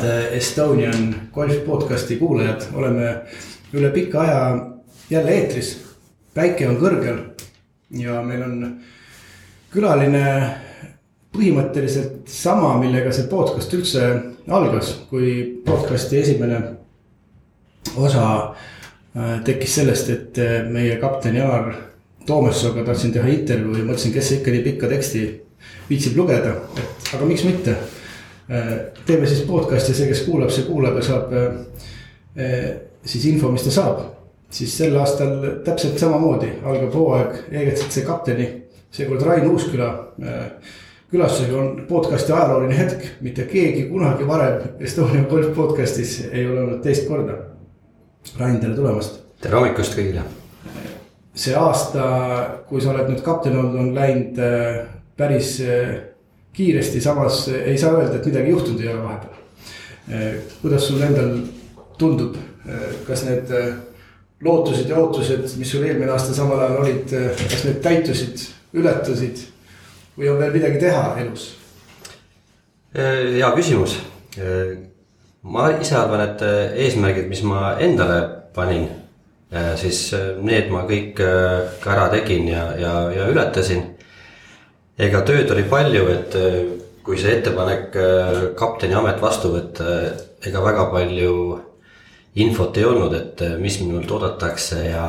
head Estonian golf podcast'i kuulajad, oleme üle pika aja jälle eetris. päike on kõrgel ja meil on külaline põhimõtteliselt sama, millega see podcast üldse algas, kui podcast'i esimene osa äh, tekkis sellest, et äh, meie kapten Janar Toomessooga tahtsin teha intervjuu ja mõtlesin, kes ikka nii pikka teksti viitsib lugeda, et aga miks mitte. Äh, teeme siis podcast'i, see, kes kuulab, see kuulab ja saab siis info, mis ta saab. siis sel aastal täpselt samamoodi algab hooaeg EGCC kapteni, seekord Rain Uusküla külastusega on podcast'i ajalooline hetk, mitte keegi kunagi varem Estonia Golf podcast'is ei ole olnud teist korda. Rain, tere tulemast. tere hommikust kõigile. see aasta, kui sa oled nüüd kapten olnud, on läinud äh, päris äh, kiiresti, samas ei saa öelda, et midagi juhtunud ei ole vahepeal. Äh, kuidas sul endal tundub, kas need lootused ja ootused, mis sul eelmine aasta samal ajal olid, kas need täitusid, ületasid? või on veel midagi teha elus? hea küsimus. ma ise arvan, et eesmärgid, mis ma endale panin, siis need ma kõik ka ära tegin ja, ja, ja ületasin. Ega tööd oli palju, et kui see ettepanek kapteni amet vastu võtta, ega väga palju infot ei olnud, et mis minult oodatakse ja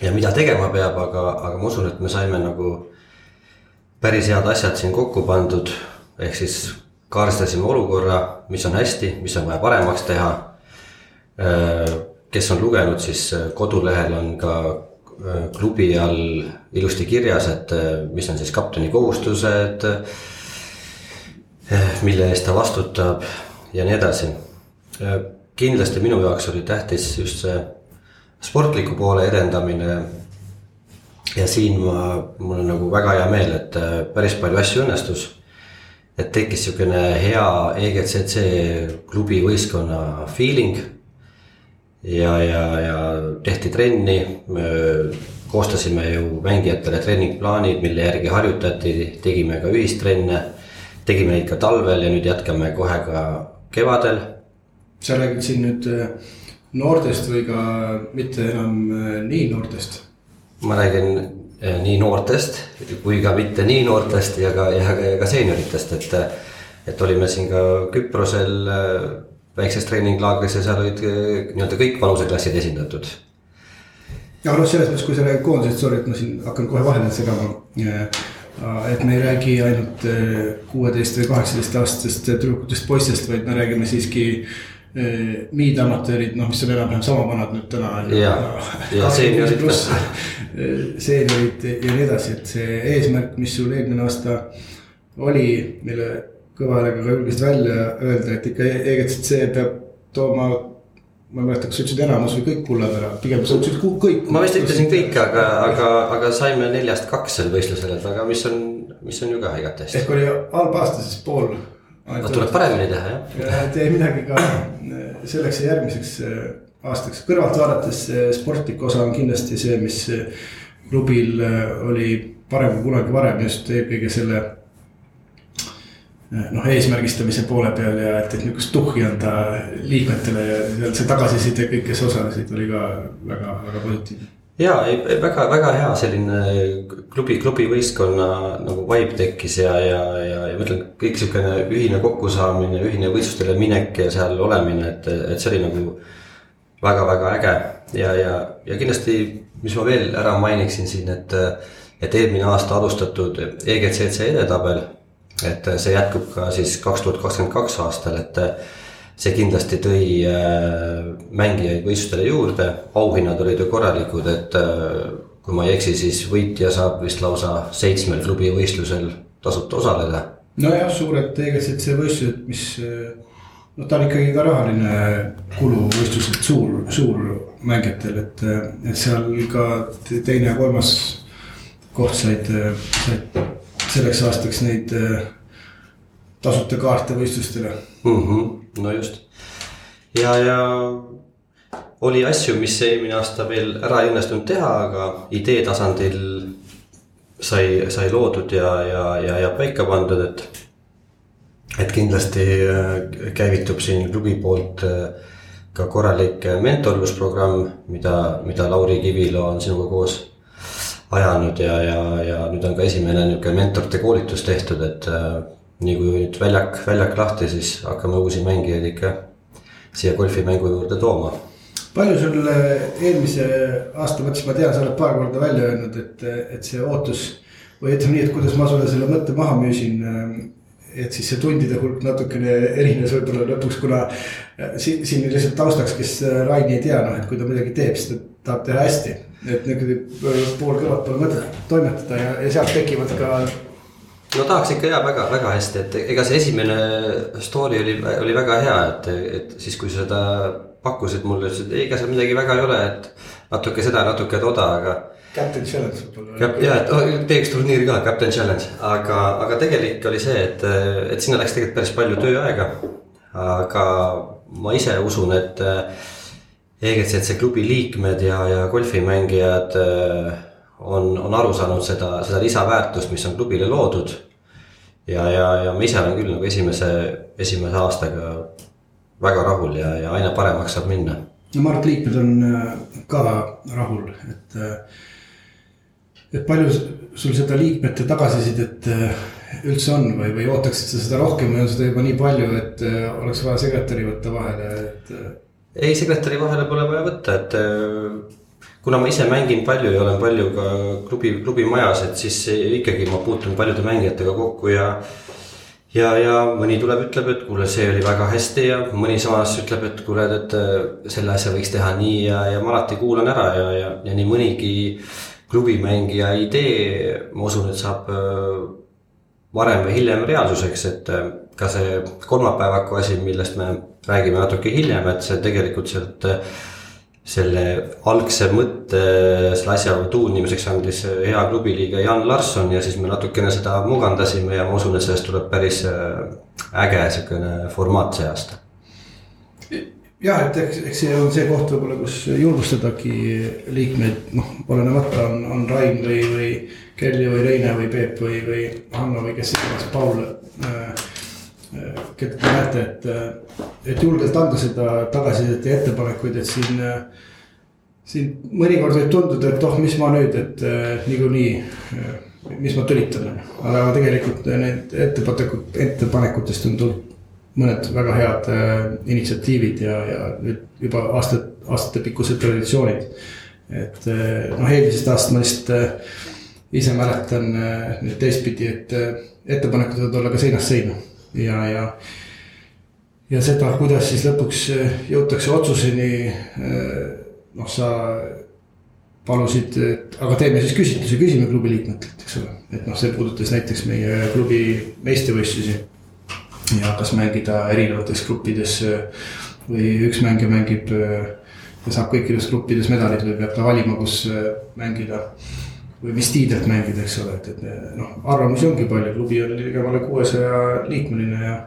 ja mida tegema peab, aga, aga ma usun, et me saime nagu päris head asjad siin kokku pandud, ehk siis kaardistasime olukorra, mis on hästi, mis on vaja paremaks teha. Äh, kes on lugenud, siis äh, kodulehel on ka äh, klubi all ilusti kirjas, et mis on siis kapteni kohustused. mille eest ta vastutab ja nii edasi. kindlasti minu jaoks oli tähtis just see sportliku poole edendamine ja siin ma, mul on nagu väga hea meel, et äh, päris palju asju õnnestus. et tekkis sihukene hea EGCC klubi võistkonna feeling. Ja, ja, ja tehti trenni, koostasime ju mängijatele treeningplaanid, mille järgi harjutati, tegime ka ühistrenne. tegime neid ka talvel ja nüüd jätkame kohe ka kevadel. sa räägid siin nüüd äh, noortest või ka mitte enam äh, nii noortest ma räägin eh, nii noortest kui ka mitte nii noortest ja ka, ja ka, ka seenioritest, et. et olime siin ka Küprosel väikses treeninglaagris ja seal olid eh, nii-öelda kõik vanuseklassid esindatud. ja noh, selles mõttes, kui sa räägid koondisest, sorry, et ma siin hakkan kohe vahele segama. et me ei räägi ainult kuueteist või kaheksateist aastastest tüdrukutest, poistest, vaid me räägime siiski miidamatöörid, noh, mis on enam-vähem sama vanad nüüd täna. ja, ja seeniorid seeniorid ja nii edasi, et see eesmärk, mis sul eelmine aasta oli, mille kõva häälega ka julgesid välja öelda, et ikka EGCC peab tooma ma ei mäleta, kas sa ütlesid enamus või kõik kullad ära, pigem sa ütlesid kõik. ma vist ütlesin kõik, aga, aga, aga saime neljast kaks sel võistlusel, et aga mis on, mis on ju ka igati hästi. ehk oli halb aasta siis pool. tuleb paremini teha jah. tee midagi ka selleks ja järgmiseks aastaks, kõrvalt vaadates sportlik osa on kindlasti see, mis klubil äh, oli parem kui kunagi varem just eelkõige selle. Noh, eesmärgistamise poole peal ja et, et nihukest tuhhi anda liikmetele ja see tagasiside kõik, kes osalesid, oli ka väga, väga positiivne. Ja väga, väga hea selline klubi, klubi võistkonna nagu vibe tekkis ja, ja, ja, ja ma ütlen, kõik sihukene ühine kokkusaamine, ühine võistlustele minek ja seal olemine, et, et see oli nagu väga-väga äge. Ja, ja, ja kindlasti mis ma veel ära mainiksin siin, et, et eelmine aasta alustatud EGCC edetabel, et see jätkub ka siis kaks tuhat kakskümmend kaks aastal, et see kindlasti tõi äh, mängijaid võistlustele juurde, auhinnad olid ju korralikud, et äh, kui ma ei eksi, siis võitja saab vist lausa seitsmel klubi võistlusel tasuta osaleda. nojah, suured EGCC võistlused, mis noh, ta on ikkagi ka rahaline kulu võistluselt suur, suur mängijatel, et, et seal ka teine ja kolmas koht said, said selleks aastaks neid äh, tasuta kaarte võistlustele mm. -hmm, no just ja, ja oli asju, mis eelmine aasta veel ära ei õnnestunud teha, aga idee tasandil sai, sai loodud ja, ja, ja, ja paika pandud, et. et kindlasti käivitub siin klubi poolt ka korralik mentorlusprogramm, mida, mida Lauri Kivilo on sinuga koos ajanud ja, ja, ja nüüd on ka esimene niisugune mentorite koolitus tehtud, et nii kui nüüd väljak, väljak lahti, siis hakkame uusi mängijaid ikka siia golfimängu juurde tooma. palju sul eelmise aasta mõttes, ma tean, sa oled paar korda välja öelnud, et, et see ootus või ütleme nii, et kuidas ma sulle selle mõtte maha müüsin. et siis see tundide hulk natukene erines võib-olla lõpuks, kuna siin, siin lihtsalt taustaks, kes Raini ei tea, noh, et kui ta midagi teeb, siis ta tahab teha hästi. et niisugune pool kõrvat pole mõtet toimetada ja, ja sealt tekivad ka no tahaks ikka ja väga, väga hästi, et ega see esimene story oli, oli väga hea, et, et siis, kui seda pakkusid mulle, ütlesid, ei, ega seal midagi väga ei ole, et natuke seda, natuke toda, aga. Captain Challenge võib-olla. ja, et oh, teeks turniiri ka, Captain Challenge, aga, aga tegelik oli see, et, et sinna läks tegelikult päris palju tööaega. aga ma ise usun, et EGCC klubi liikmed ja, ja golfimängijad on, on aru saanud seda, seda lisaväärtust, mis on klubile loodud. ja, ja, ja ma ise olen küll nagu esimese, esimese aastaga väga rahul ja, ja aina paremaks saab minna. no ma arvan, et liikmed on äh, ka rahul, et. Äh, et palju sul seda liikmete tagasisidet äh, üldse on või, või ootaksid sa seda rohkem või on seda juba nii palju, et oleks vaja sekretäri võtta vahele, et. Ei, sekretäri vahele pole vaja võtta, et kuna ma ise mängin palju ja olen palju ka klubi, klubi majas, et siis ikkagi ma puutun paljude mängijatega kokku ja. ja, ja mõni tuleb, ütleb, et kuule, see oli väga hästi ja mõni samas ütleb, et kuule, et selle asja võiks teha nii ja, ja ma alati kuulan ära ja, ja, ja nii mõnigi klubimängija idee, ma usun, et saab äh, varem või hiljem reaalsuseks, et äh, ka see kolmapäevaku asi, millest me räägime natuke hiljem, et see tegelikult sealt selle algse mõtte selle asja tuunimiseks andis hea klubiliige Jan Larsson ja siis me natukene seda mugandasime ja ma usun, et sellest tuleb päris äge sihukene formaat see aasta. jah, et eks, eks see on see koht võib-olla, kus julgustadagi liikmeid, noh, olenemata on, on Rain või, või Kelly või Reine või Peep või, või Hanno või kes iganes, Paul äh, keda te näete, et, et julgelt anda seda tagasisidet ja ettepanekuid, et siin. siin mõnikord võib tunduda, et oh, mis ma nüüd, et niikuinii, mis ma tülitan, aga tegelikult need ettepanekud, ettepanekutest on tulnud mõned väga head äh, initsiatiivid ja, ja nüüd juba aastad, aastatepikkused traditsioonid. et noh, eelmisest aastast ma lihtsalt ise mäletan nüüd teistpidi, et ettepanekud võivad olla ka seinast seina ja, ja. ja seda, kuidas siis lõpuks äh, jõutakse otsuseni. Äh, noh, sa palusid, et aga teeme siis küsitluse, küsime klubi liikmetelt, eks ole. et noh, see puudutas näiteks meie klubi meistrivõistlusi. ja kas mängida erinevates gruppides äh, või üks mängija mängib ja saab kõikides gruppides medalid või peab ta valima, kus mängida või mis tiitlit mängida, eks ole, et, et noh, arvamusi ongi palju, klubi on ligemale kuuesaja liikmeline ja.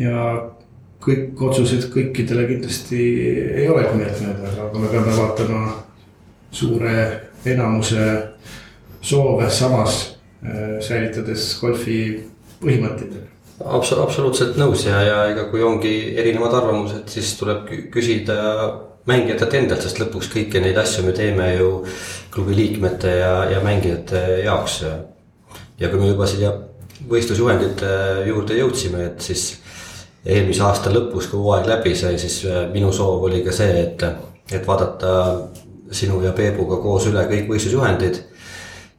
ja kõik otsused kõikidele kindlasti ei olegi meeltmööda, aga me peame vaatama suure enamuse soove samas äh, säilitades golfi põhimõtteid Abs. absoluutselt nõus ja, ja ega kui ongi erinevad arvamused, siis tuleb küsida mängijatelt endalt, sest lõpuks kõiki neid asju me teeme ju klubi liikmete ja, ja mängijate jaoks. ja kui me juba siia võistlusjuhendite juurde jõudsime, et siis eelmise aasta lõpus, kui hooaeg läbi sai, siis minu soov oli ka see, et, et vaadata sinu ja Peebuga koos üle kõik võistlusjuhendid.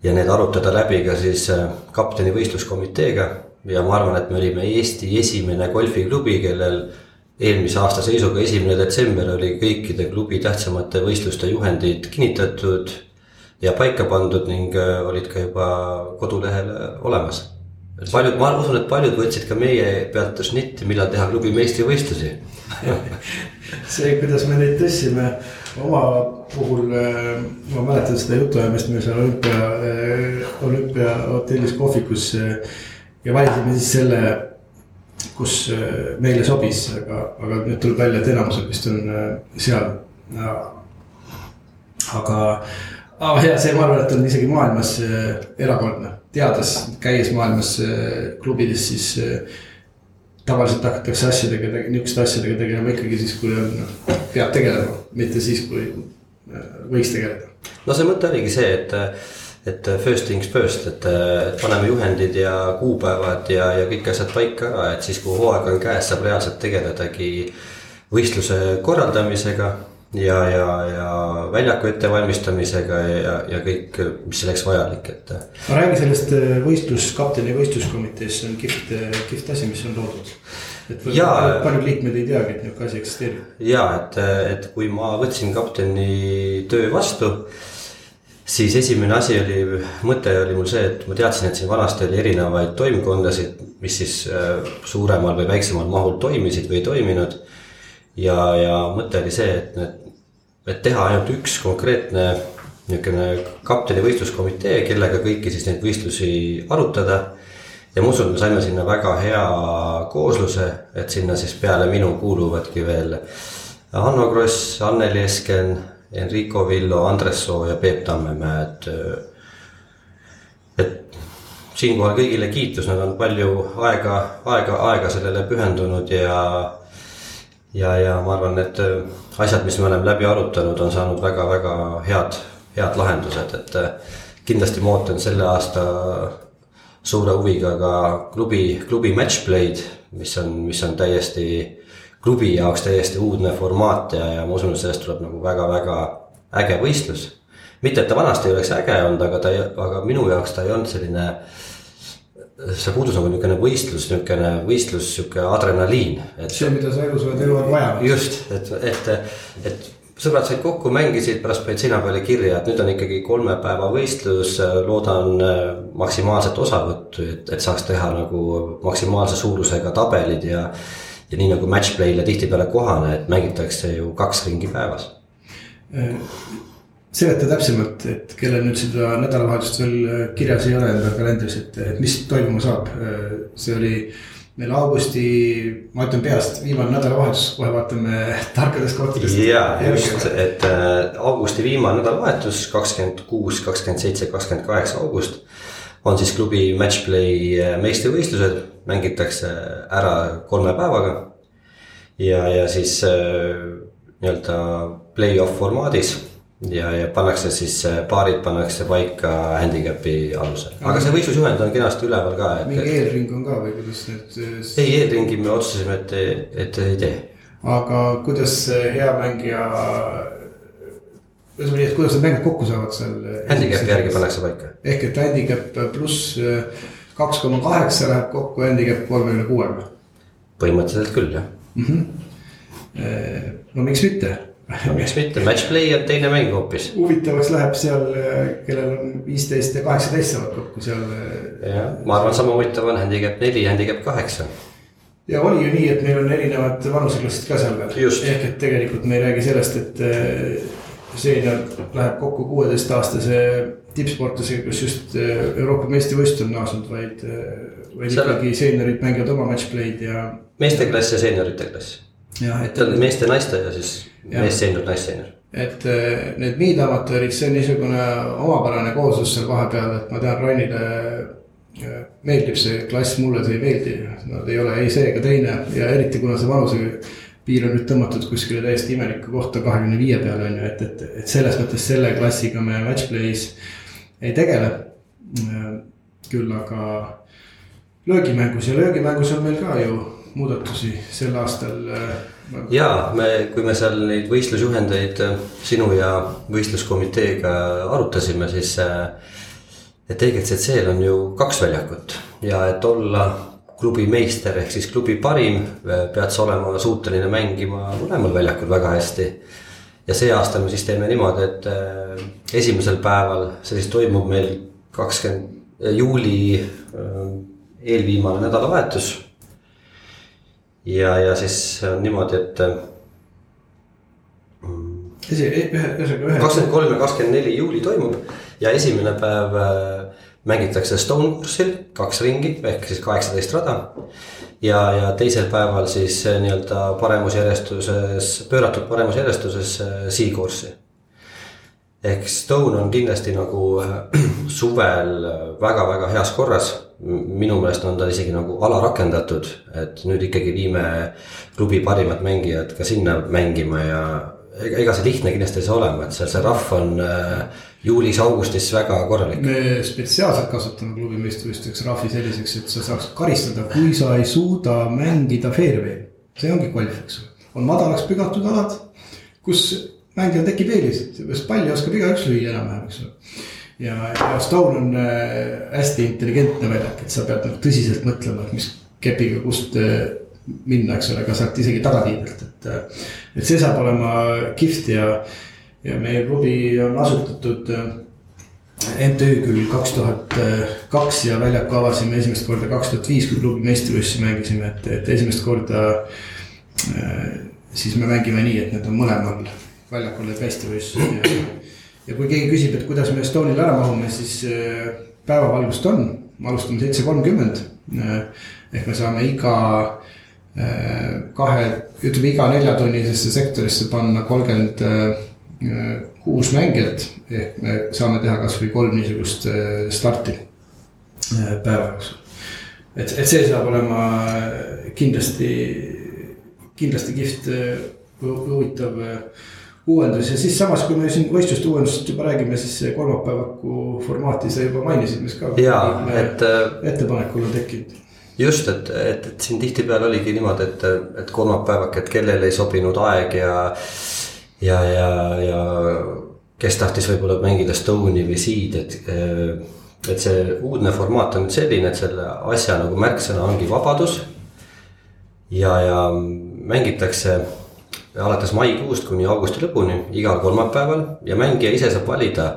ja need arutada läbi ka siis kapteni võistluskomiteega ja ma arvan, et me olime Eesti esimene golfiklubi, kellel eelmise aasta seisuga esimene detsember oli kõikide klubi tähtsamate võistluste juhendid kinnitatud ja paika pandud ning äh, olid ka juba kodulehel äh, olemas. paljud, ma usun, et paljud võtsid ka meie pealt šnitti, millal teha klubi meistrivõistlusi see, kuidas me neid tõstsime oma puhul, äh, ma mäletan seda jutuajamist meil seal olümpia, olümpiahotellis kohvikus. ja valisime siis selle kus meile sobis, aga, aga nüüd tuleb välja, et enamusel vist on seal. aga, aga ja see, ma arvan, et on isegi maailmas äh, erakordne, teades, käies maailmas klubides, siis tavaliselt hakatakse asjadega, niisuguste asjadega tegelema ikkagi siis, kui on, noh, peab tegelema, mitte siis, kui äh, võiks tegeleda. no see mõte oligi see, et, et first things first, et paneme juhendid ja kuupäevad ja, ja kõik asjad paika ära, et siis, kui hooaeg on käes, saab reaalselt tegeledagi võistluse korraldamisega ja, ja, ja väljaku ettevalmistamisega ja, ja kõik, mis selleks vajalik, et. no räägi sellest äh, võistlus, kapteni võistluskomitees, see on kihvt, äh, kihvt asi, mis on loodud. et paljud liikmed ei teagi, et niisugune asi eksisteerib. ja et, et kui ma võtsin kapteni töö vastu siis esimene asi oli, mõte oli mul see, et ma teadsin, et siin vanasti oli erinevaid toimkondasid, mis siis suuremal või väiksemal mahul toimisid või ei toiminud. ja, ja mõte oli see, et need et teha ainult üks konkreetne niisugune kapteni võistluskomitee, kellega kõiki siis neid võistlusi arutada. ja ma usun, et me saime sinna väga hea koosluse, et sinna siis peale minu kuuluvadki veel Hanno Kross, Anneli Esken, Enrico Villo, Andres Soo ja Peep Tammemäe, et. et siinkohal kõigile kiitus, nad on palju aega, aega, aega sellele pühendunud ja ja, ja ma arvan, et äh, asjad, mis me oleme läbi arutanud, on saanud väga-väga head, head lahendused, et äh, kindlasti ma ootan selle aasta suure huviga ka klubi, klubi match play'd, mis on, mis on täiesti klubi jaoks täiesti uudne formaat ja, ja ma usun, et sellest tuleb nagu väga-väga äge võistlus. mitte, et ta vanasti ei oleks äge olnud, aga ta aga minu jaoks ta ei olnud selline see puudus nagu niisugune võistlus, niisugune võistlus, sihuke adrenaliin. see, mida sa elus oled eluaeg vajanud. just, et, et, et sõbrad said kokku, mängisid, pärast panid seina peale kirja, et nüüd on ikkagi kolme päeva võistlus, loodan äh, maksimaalset osavõttu, et, et saaks teha nagu maksimaalse suurusega tabelid ja. ja nii nagu match play'le tihtipeale kohane, et mängitakse ju kaks ringi päevas äh, seleta täpsemalt, et kellel nüüd seda nädalavahetust veel äh, kirjas ei ole enda kalendris, et, et mis toimuma saab. Äh, see oli meil augusti, ma ütlen peast, viimane nädalavahetus, kohe vaatame tarkadest kohtadest. ja just, et äh, augusti viimane nädalavahetus, kakskümmend kuus, kakskümmend seitse, kakskümmend kaheksa august. on siis klubi match play meistrivõistlused, mängitakse ära kolme päevaga. ja, ja siis nii-öelda play-off formaadis ja, ja pannakse siis paarid pannakse paika handicap'i alusel, aga see võistlusjuhend on kenasti üleval ka et.... mingi eelring on ka või kuidas need? ei, eelringi me otsustasime, et, et ei tee. aga kuidas hea mängija, ütleme nii, et kuidas need mängijad kokku saavad seal? Handicap'i järgi pannakse paika. ehk et handicap pluss kaks koma kaheksa läheb kokku handicap kolmekümne kuuega. põhimõtteliselt küll jah mm. -hmm. no miks mitte no miks mitte, match play on teine mäng hoopis. huvitavaks läheb seal, kellel on viisteist ja kaheksateist saavad kokku seal. jah, ma arvan, sama huvitav on handicap neli, handicap kaheksa. ja oli ju nii, et meil on erinevad vanuseklassid ka seal veel. ehk et tegelikult me ei räägi sellest, et eh, seenior läheb kokku kuueteistaastase tippsportlasega, kes just Euroopa meistrivõistlustel on naasnud, vaid, vaid seal... ikkagi seeniorid mängivad oma match play'd ja. meeste klass ja seeniorite klass. Jah, et. meeste, naiste ja siis meesseenior, naisseenior. et äh, need miidamatöörid, see on niisugune omapärane kooslus seal vahepeal, et ma tean, Rainile äh, meeldib see klass, mulle see ei meeldi. Nad ei ole ei see ega teine ja eriti kuna see vanusepiir on nüüd tõmmatud kuskile täiesti imelikku kohta, kahekümne viie peale on ju, et, et, et selles mõttes selle klassiga me match play's ei tegele. Äh, küll aga löögimängus ja löögimängus on meil ka ju muudatusi sel aastal ja me, kui me seal neid võistlusjuhendeid äh, sinu ja võistluskomiteega arutasime, siis. Äh, et EGCC-l on ju kaks väljakut ja et olla klubi meister ehk siis klubi parim, äh, pead sa olema suuteline mängima mõlemal väljakul väga hästi. ja see aasta me siis teeme niimoodi, et esimesel päeval, see siis toimub meil kakskümmend juuli eelviimane nädalavahetus ja, ja siis on niimoodi, et. Ühe. kakskümmend kolm ja kakskümmend neli juuli toimub ja esimene päev äh, mängitakse Stone Course'il kaks ringi ehk siis kaheksateist rada. ja, ja teisel päeval siis äh, nii-öelda paremusjärjestuses, pööratud paremusjärjestuses äh, Course'i. ehk Stone on kindlasti nagu suvel väga-väga heas korras. Minu meelest on ta isegi nagu alarakendatud, et nüüd ikkagi viime klubi parimad mängijad ka sinna mängima ja ega, see lihtne kindlasti ei saa olema, et seal see rahv on äh, juulis-augustis väga korralik. me spetsiaalselt kasutame klubi meistrivõistluseks rahvi selliseks, et sa saaks karistada, kui sa ei suuda mängida fairway'l. see ongi golf, eks ju, on madalaks pügatud alad, kus mängijal tekib eelis, seepärast palli oskab igaüks lüüa enam-vähem, eks ju. Ja, ja Stone on äh, hästi intelligentne väljak, et sa pead nagu tõsiselt mõtlema, et mis kepiga, kust äh, minna, eks ole, ka sealt isegi tagatiidelt, et. Äh, et see saab olema kihvt ja, ja meie klubi on asutatud MTÜ küll kaks tuhat kaks ja väljaku avasime esimest korda kaks tuhat viis, kui klubi meistrivõistlusi mängisime, et, et esimest korda. siis me mängime nii, et need on mõlemal väljakul need meistrivõistlused ja, ja kui keegi küsib, et kuidas me Estonial ära mahume, siis äh, päevavalgust on, me alustame seitse kolmkümmend. Äh, ehk me saame iga äh, kahe, ütleme iga neljatunnisesse sektorisse panna kolmkümmend kuus mängijat. ehk me saame teha kasvõi kolm niisugust starti päeva jooksul. et, et see saab olema kindlasti, kindlasti kihvt, huvitav uuendus ja siis samas, kui me siin võistluste uuendusest juba räägime, siis kolmapäevaku formaati sa juba mainisid, mis ka. jaa, et. Äh, ettepanekul on tekkinud. just, et, et, et siin tihtipeale oligi niimoodi, et, et kolmapäevak, et kellele ei sobinud aeg ja. ja, ja, ja kes tahtis võib-olla mängida Stone'i või Seed, et. et see uudne formaat on nüüd selline, et selle asja nagu märksõna ongi vabadus. ja, ja mängitakse alates maikuust kuni augusti lõpuni igal kolmapäeval ja mängija ise saab valida,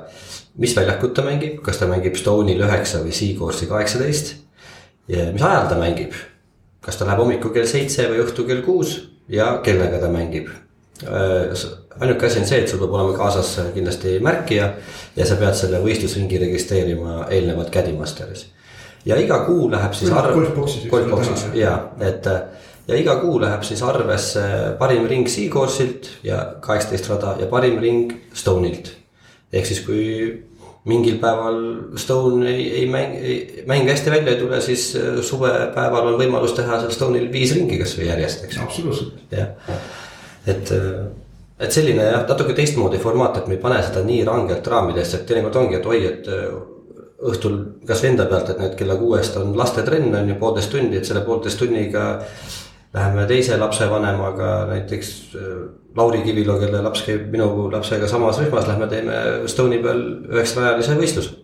mis väljakut ta mängib, kas ta mängib Stone'il üheksa või Seacourse'i kaheksateist. ja mis ajal ta mängib, kas ta läheb hommikul kell seitse või õhtul kell kuus ja kellega ta mängib. Äh, ainuke asi on see, et sul peab olema kaasas kindlasti märkija ja sa pead selle võistlusringi registreerima eelnevalt Caddymasteris. ja iga kuu läheb siis arv. golfboksis. ja, et ja iga kuu läheb siis arvesse parim ring Seacourse'ilt ja kaheksateist rada ja parim ring Stone'ilt. ehk siis, kui mingil päeval Stone ei, ei mäng, mäng hästi välja ei tule, siis äh, suvepäeval on võimalus teha seal Stone'il viis ringi kasvõi järjest, eks. absoluutselt. jah, et, äh, et selline jah, natuke teistmoodi formaat, et me ei pane seda nii rangelt raamidesse, et teinekord ongi, et oi, et äh, õhtul kasvõi enda pealt, et nüüd kella kuuest on lastetrenn on ju poolteist tundi, et selle poolteist tunniga Läheme teise lapsevanemaga näiteks äh, Lauri Kivilo, kelle laps käib minu lapsega samas rühmas, lähme teeme Stone'i peal üheksarajalise võistluse.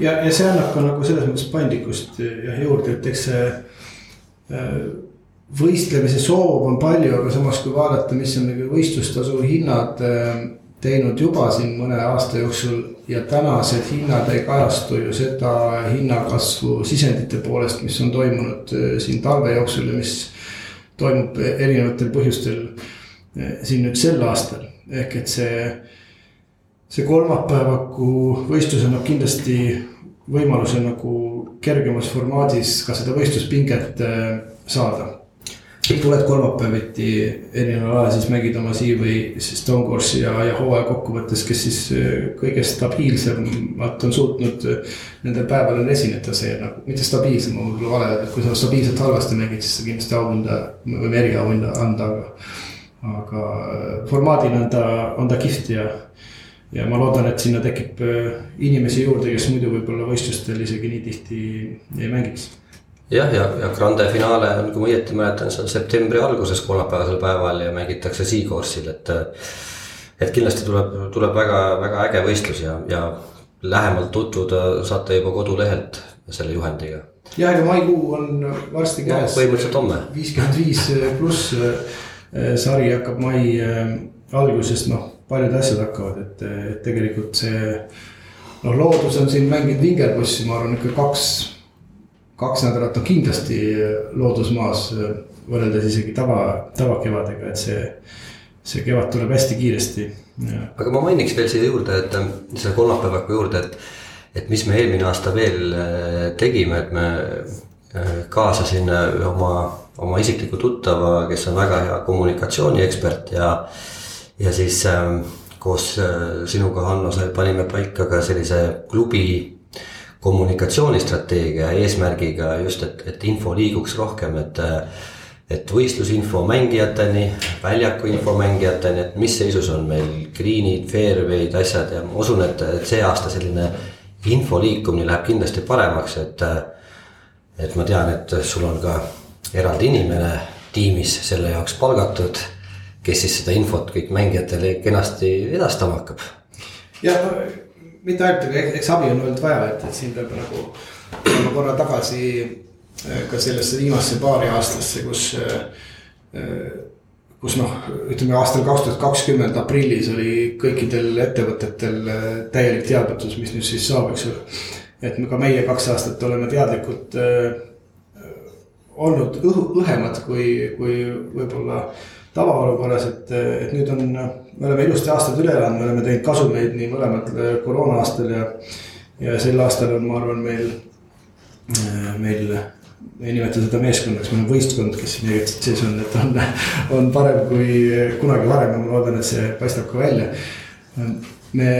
ja, ja see annab ka nagu selles mõttes paindlikkust jah juurde, et eks see äh, võistlemise soov on palju, aga samas, kui vaadata, mis on nagu võistlustasu hinnad äh, teinud juba siin mõne aasta jooksul ja tänased hinnad ei kajastu ju seda hinnakasvu sisendite poolest, mis on toimunud siin talve jooksul ja mis toimub erinevatel põhjustel eh, siin nüüd sel aastal. ehk et see, see kolmapäevaku võistlus annab kindlasti võimaluse nagu kergemas formaadis ka seda võistluspinget eh, saada tuled kolmapäeviti erineval ajal, siis mängid oma Sea või Stone Course'i ja, ja hooaja kokkuvõttes, kes siis äh, kõige stabiilsemalt on suutnud äh, nendel päevadel esineda, see nagu, mitte stabiilsem on võib-olla vale, et kui sa stabiilselt halvasti mängid, siis sa kindlasti auhinda, me võime eriauhinda anda, aga. aga äh, formaadina on ta, on ta kihvt ja, ja ma loodan, et sinna tekib inimesi juurde, kes muidu võib-olla võistlustel isegi nii tihti ei mängiks jah, ja, ja Grande finaale on, kui ma õieti mäletan, see on septembri alguses kolmapäevasel päeval ja mängitakse Seacourse'il, et. et kindlasti tuleb, tuleb väga-väga äge võistlus ja, ja lähemalt tutvuda saate juba kodulehelt selle juhendiga. ja, ja maikuu on varsti käes no,. põhimõtteliselt homme. viiskümmend viis pluss eh, sari hakkab mai eh, algusest, noh, paljud asjad hakkavad, et, et tegelikult see. noh, loodus on siin mänginud vingerpussi, ma arvan ikka kaks kaks nädalat on kindlasti loodusmaas võrreldes isegi tava, tavakevadega, et see, see kevad tuleb hästi kiiresti. aga ma mainiks veel siia juurde, et selle kolmapäevaku juurde, et, et mis me eelmine aasta veel äh, tegime, et me äh, kaasasime ühe oma, oma isikliku tuttava, kes on väga hea kommunikatsiooniekspert ja, ja siis ähm, koos sinuga, Hanno, panime paika ka sellise klubi kommunikatsioonistrateegia eesmärgiga just, et, et info liiguks rohkem, et et võistlusinfo mängijateni, väljaku info mängijateni, et mis seisus on meil green'id, fairway'd, asjad ja ma usun, et, et see aasta selline info liikumine läheb kindlasti paremaks, et. et ma tean, et sul on ka eraldi inimene tiimis selle jaoks palgatud, kes siis seda infot kõik mängijatele kenasti edastama hakkab. jah, mitte ainult, aga eks abi on olnud vaja, et, et siin peab nagu korra tagasi Äh, ka sellesse viimasse paari aastasse, kus äh, äh, kus noh, ütleme aastal kaks tuhat kakskümmend aprillis oli kõikidel ettevõtetel täielik teadmatus, mis nüüd siis saab, eks ole. et ka meie kaks aastat oleme teadlikud äh, olnud õhu, õhemad kui, kui võib-olla tavaolukorras, et, et nüüd on, me oleme ilusti aastad üle elanud, me oleme teinud kasumeid nii mõlemal koroona aastal ja. ja sel aastal on, ma arvan, meil, meil ei nimeta seda meeskonnaks, meil on võistkond, kes meiega sees on, et on, on parem kui kunagi varem ja ma loodan, et see paistab ka välja. me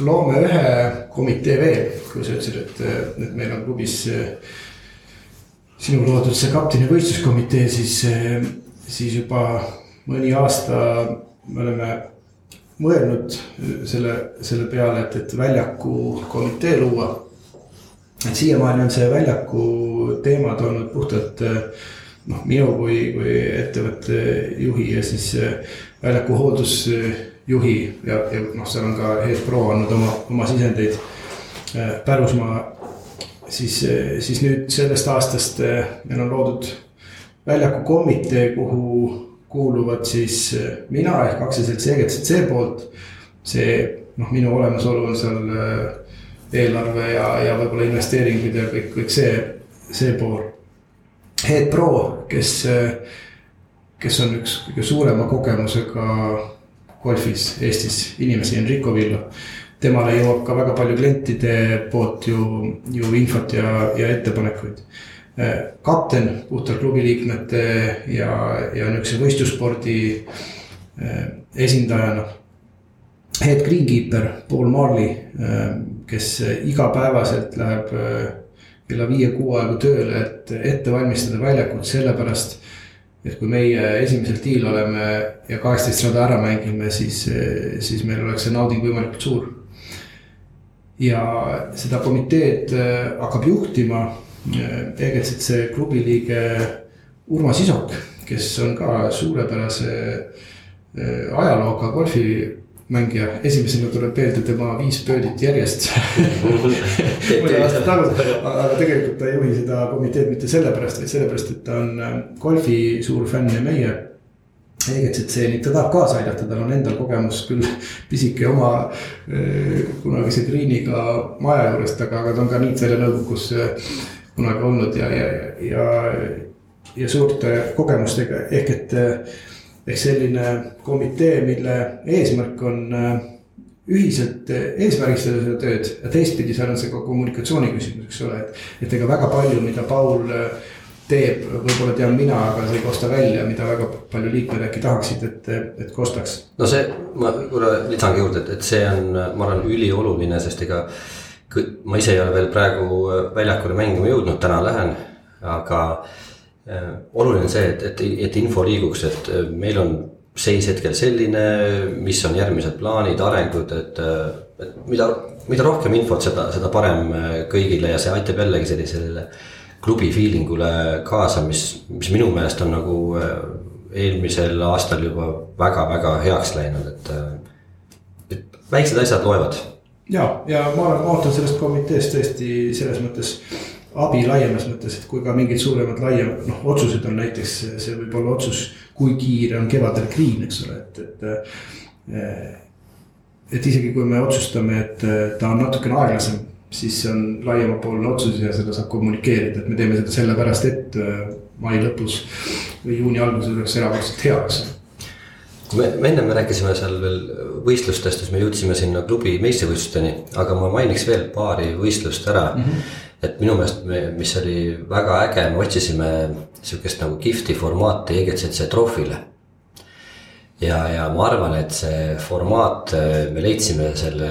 loome ühe komitee veel, kui sa ütlesid, et, et meil on klubis sinu loodud see kapteni võistluskomitee, siis, siis juba mõni aasta me oleme mõelnud selle, selle peale, et, et väljaku komitee luua et siiamaani on see väljaku teemad olnud puhtalt eh, noh, minu kui, kui ettevõtte juhi ja siis eh, väljaku hooldusjuhi ja, ja noh, seal on ka Head Pro andnud oma, oma sisendeid pärusmaa. siis, siis nüüd sellest aastast meil on loodud väljaku komitee, kuhu kuuluvad siis mina ehk aktsiaselts EGCC poolt. see noh, minu olemasolu on seal eelarve ja, ja võib-olla investeeringud ja kõik, kõik see, see pool. Head Pro, kes, kes on üks kõige suurema kogemusega golfis Eestis inimesi, Enrico Villo. temale jõuab ka väga palju klientide poolt ju, ju infot ja, ja ettepanekuid. Kapten puhtalt klubi liikmete ja, ja niisuguse võistlusspordi eh, esindajana head greenkeeper Paul Marley, äh, kes igapäevaselt läheb äh, kella viie-kuu aegu tööle, et ette valmistada väljakut sellepärast. et kui meie esimesel tiil oleme ja kaheksateist rada ära mängime, siis, siis meil oleks see nauding võimalikult suur. ja seda komiteed hakkab juhtima EGCC klubi liige Urmas Isok, kes on ka suurepärase ajalooga golfi mängija, esimesena tuleb meelde tema viis pöödit järjest. Mõni aasta tagasi, aga tegelikult ta ei juhi seda komiteed mitte sellepärast, vaid sellepärast, et ta on äh, golfi suur fänn ja meie. EGCC, nii ta tahab kaasa aidata, tal on endal kogemus küll pisike oma äh, kunagise Greeniga maja juurest, aga, aga ta on ka Niitsele nõukogus äh, kunagi olnud ja, ja, ja, ja suurte kogemustega ehk et ehk selline komitee, mille eesmärk on äh, ühiselt äh, eesmärgistada seda tööd ja teistpidi seal on see ka kommunikatsiooni küsimus, eks ole, et. et ega väga palju, mida Paul äh, teeb, võib-olla tean mina, aga see ei kosta välja, mida väga palju liikmed äkki tahaksid, et, et kostaks. no see, ma korra lisangi juurde, et, et see on, ma arvan, ülioluline, sest ega. Ma ise ei ole veel praegu väljakule mängima jõudnud, täna lähen, aga Äh, oluline on see, et, et, et info liiguks, et äh, meil on seis hetkel selline, mis on järgmised plaanid, arengud, et, äh, et mida, mida rohkem infot, seda, seda parem kõigile ja see aitab jällegi sellisele klubi feeling ule kaasa, mis, mis minu meelest on nagu eelmisel aastal juba väga-väga heaks läinud, et, et väiksed asjad loevad. Ja, ja ma olen, ootan sellest komiteest tõesti selles mõttes abi laiemas mõttes, et kui ka mingid suuremad laiem, noh, otsused on näiteks, see võib olla otsus, kui kiire on kevadel green, eks ole, et, et. et isegi kui me otsustame, et ta on natukene aeglasem, siis see on laiemapoolne otsus ja seda saab kommunikeerida, et me teeme seda sellepärast, et mai lõpus või juuni alguses oleks erakordselt hea, eks ole me, me ennem rääkisime seal veel võistlustest, siis me jõudsime sinna klubi meistrivõistlusteni, aga ma mainiks veel paari võistlust ära mm. -hmm et minu meelest me, mis oli väga äge, me otsisime sihukest nagu kihvti formaati EGCC trofile. ja, ja ma arvan, et see formaat, me leidsime selle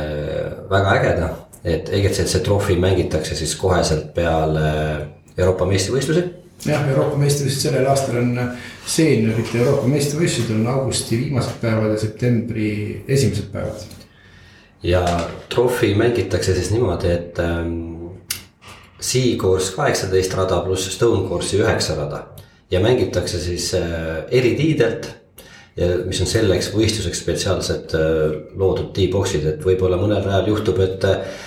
väga ägeda, et EGCC trofi mängitakse siis koheselt peale Euroopa meistrivõistlusi jah, Euroopa meistrivõistlused sellel aastal on seeniorite Euroopa meistrivõistlused on augusti viimased päevad ja septembri esimesed päevad. ja trofi mängitakse siis niimoodi, et ähm, C-course kaheksateist rada pluss Stone course'i üheksa rada ja mängitakse siis äh, eri tiidelt ja mis on selleks võistluseks spetsiaalselt äh, loodud T-box'id, et võib-olla mõnel ajal juhtub, et äh,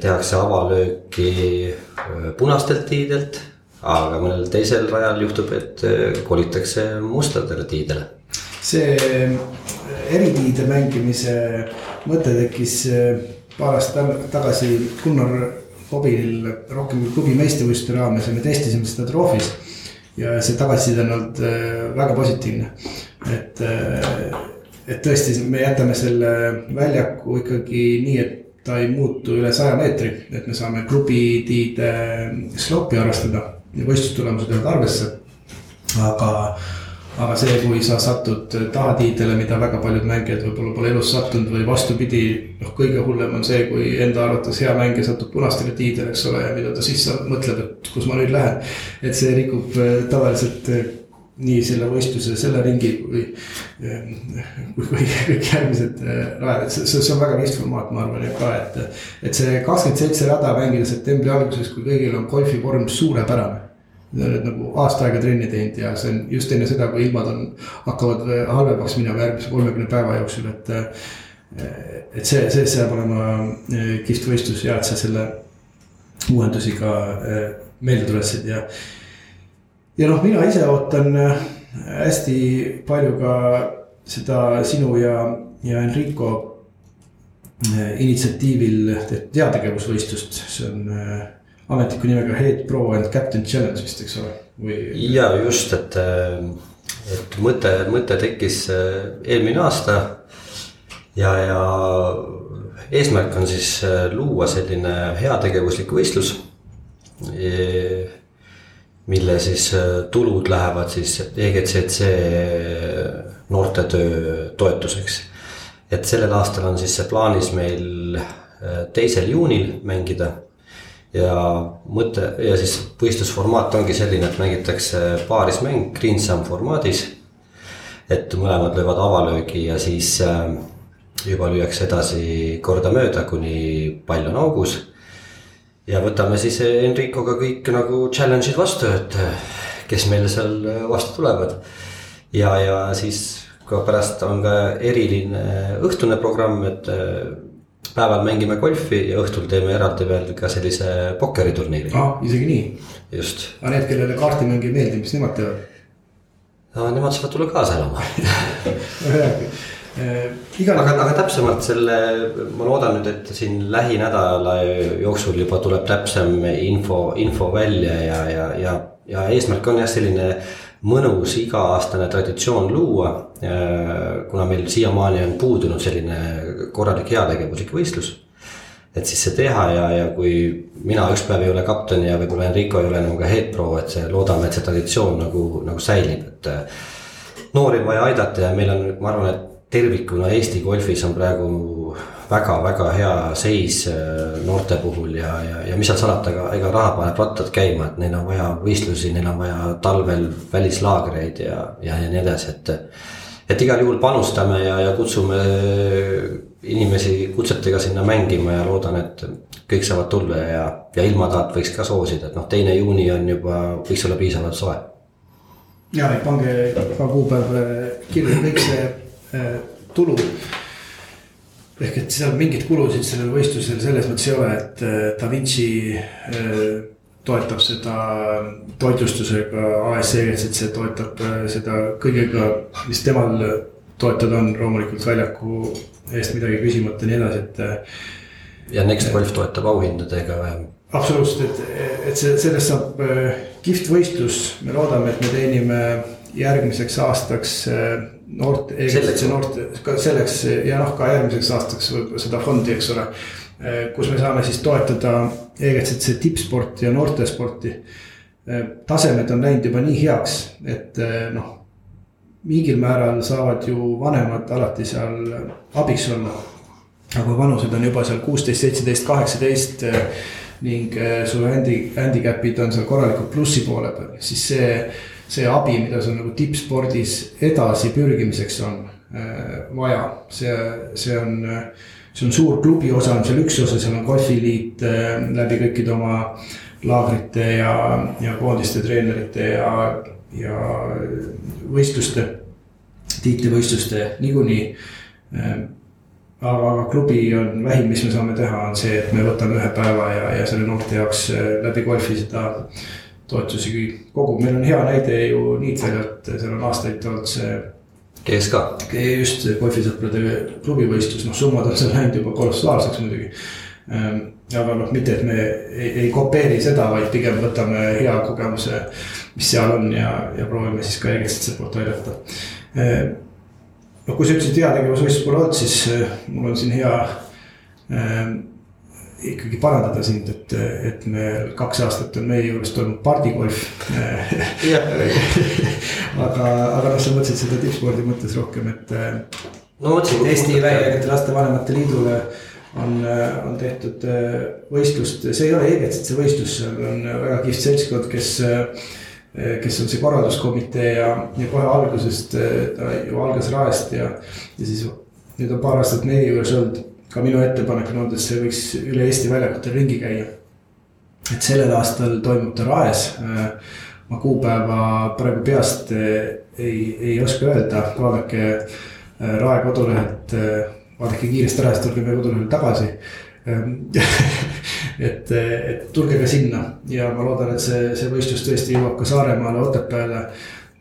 tehakse avalööki äh, punastelt tiidelt aga mõnel teisel rajal juhtub, et äh, kolitakse mustadele tiidele. see äh, eritiide mängimise mõte tekkis äh, paar aastat tagasi Gunnar Kobil rohkem klubi meistrivõistluste raames ja me testisime seda Troofis. ja see tagasiside on olnud väga positiivne, et, et tõesti, me jätame selle väljaku ikkagi nii, et ta ei muutu üle saja meetri, et me saame klubi tiide slopi arvestada võistlustulemused jäävad arvesse. aga, aga see, kui sa satud tahatiidele, mida väga paljud mängijad võib-olla pole elus sattunud või vastupidi. noh, kõige hullem on see, kui enda arvates hea mängija satub punastele tiidele, eks ole, ja mida ta siis mõtleb, et kus ma nüüd lähen. et see rikub äh, tavaliselt äh, nii selle võistluse, selle ringi kui, äh, kui, kõik järgmised rajad, et see, see on väga kihvt formaat, ma arvan ka, et. et see kakskümmend seitse rada mängida septembri alguses, kui kõigil on golfivorm suurepärane Nad nüüd nagu aasta aega trenni teinud ja see on just enne seda, kui ilmad on, hakkavad halvemaks minema järgmise kolmekümne päeva jooksul, et. et see, see saab olema eh, kihvt võistlus ja et sa selle uuendusi ka eh, meelde tuletasid ja. Ja noh, mina ise ootan eh, hästi palju ka seda sinu ja, ja Enrico initsiatiivil tehtud teategevusvõistlust, see on ametliku nimega Head Pro and Captain Challenge vist, eks ole, või? ja just, et, et mõte, mõte tekkis äh, eelmine aasta. ja, ja eesmärk on siis äh, luua selline heategevuslik võistlus. Mille siis äh, tulud lähevad siis EGCC noortetöö toetuseks. et sellel aastal on siis see plaanis meil teisel juunil mängida ja mõte ja siis võistlusformaat ongi selline, et mängitakse paarismäng Greensam formaadis. et mõlemad löövad avalöögi ja siis äh, juba lüüakse edasi kordamööda, kuni pall on augus. Ja võtame siis Enricoga kõik nagu challenge'id vastu, et kes meil seal vastu tulevad. ja, ja siis ka pärast on ka eriline õhtune programm, et päeval mängime golfi ja õhtul teeme eraldi veel ka sellise pokkeriturniiri. ah, isegi nii? just. aga need, kellele kaardimäng ei meeldi, mis nemad teevad? no nemad saavad tulla kaasa elama aga, aga täpsemalt selle, ma loodan nüüd, et siin lähinädala jooksul juba tuleb täpsem info, info välja ja, ja, ja, ja eesmärk on jah, selline mõnus iga-aastane traditsioon luua. kuna meil siiamaani on puudunud selline korralik heategevuslik võistlus. et siis see teha ja, ja kui mina üks päev ei ole kapten ja võib-olla Enrico ei ole enam ka head pro, et see, loodame, et see traditsioon nagu, nagu säilib, et. noori on vaja aidata ja meil on, ma arvan, et tervikuna Eesti golfis on praegu väga-väga hea seis äh, noorte puhul ja, ja, ja mis seal salata, ega, ega raha paneb rattad käima, et neil on vaja võistlusi, neil on vaja talvel välislaagreid ja, ja, ja nii edasi, et. et igal juhul panustame ja, ja kutsume inimesi kutsetega sinna mängima ja loodan, et kõik saavad tulla ja, ja ilmataat võiks ka soosida, et noh, teine juuni on juba, võiks olla piisavalt soe. ja, et pange ka kuupäev kirja, kõik see äh, tulu ehk et seal mingeid kulusid sellel võistlusel selles mõttes ei ole, et äh, Da Vinci äh, toetab seda toitlustusega, ASC toetab äh, seda kõigega, mis temal toetada on, loomulikult väljaku eest midagi küsimata ja nii edasi, et. ja Next Golf toetab auhindadega või? absoluutselt, et, et see, sellest saab kihvt võistlus, me loodame, et me teenime järgmiseks aastaks noort, noort, ka selleks ja noh, ka järgmiseks aastaks seda fondi, eks ole. kus me saame siis toetada EGCC tippsporti ja noortesporti. tasemed on läinud juba nii heaks, et noh, mingil määral saavad ju vanemad alati seal abiks olla. aga vanused on juba seal kuusteist, seitseteist, kaheksateist ning sul handi, handicap'id on seal korralikult plussi poole peal, siis see, see abi, mida sul nagu tippspordis edasi pürgimiseks on vaja, see, see on see on suur klubi osa on seal üks osa, seal on golfiliit läbi kõikide oma laagrite ja, ja koondiste treenerite ja, ja võistluste, tiitlivõistluste niikuinii. aga, aga klubi on vähim, mis me saame teha, on see, et me võtame ühe päeva ja, ja selle noorte jaoks läbi golfi seda toetusi kogu, meil on hea näide ju Niitväljalt, seal on aastaid olnud see GSK. just golfisõprade klubivõistlus, noh summad on seal läinud juba kolossaalseks muidugi. aga noh, mitte, et me ei, ei kopeeri seda, vaid pigem võtame hea kogemuse, mis seal on ja, ja proovime siis ka Egestit sealt poolt aidata. noh, kui sa ütlesid heategevusvõistlus pole olnud, siis mul on siin hea ikkagi parandada sind, et, et meil kaks aastat on meie juures toimunud pardigolf aga, aga noh, sa mõtlesid seda tippspordi mõttes rohkem, et. no mõtlesin. Eesti Väikeste Lastevanemate Liidule on, on tehtud võistlust, see ei ole Egetsitse võistlus, seal on väga kihvt seltskond, kes kes on see korralduskomitee ja, ja kohe algusest ta ju algas Raest ja, ja siis nüüd on paar aastat meie juures olnud ka minu ettepanek on olnud, et see võiks üle Eesti väljakutel ringi käia. et sellel aastal toimub ta Raes. ma kuupäeva praegu peast ei, ei oska öelda, vaadake Rae kodulehelt, vaadake kiiresti Raest, tulge meie kodulehele tagasi et, et tulge ka sinna ja ma loodan, et see, see võistlus tõesti jõuab ka Saaremaale, Otepääle,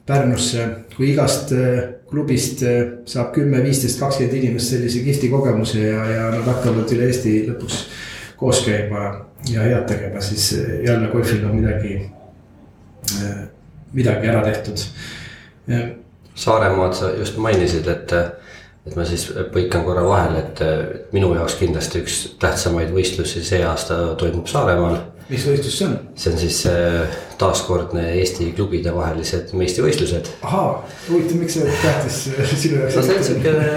Pärnusse, kui igast klubist eh, saab kümme, viisteist, kakskümmend inimest sellise kihvti kogemuse ja, ja nad hakkavad üle Eesti lõpuks koos käima ja head tegema, siis eh, jälle golfil on midagi, midagi ära tehtud. Saaremaad sa just mainisid, et, et ma siis põikan korra vahele, et minu jaoks kindlasti üks tähtsamaid võistlusi see aasta toimub Saaremaal mis võistlus see on? see on siis äh, taaskordne Eesti klubide vahelised meistrivõistlused. ahaa, huvitav, miks see tähtis sinu jaoks? no see on siukene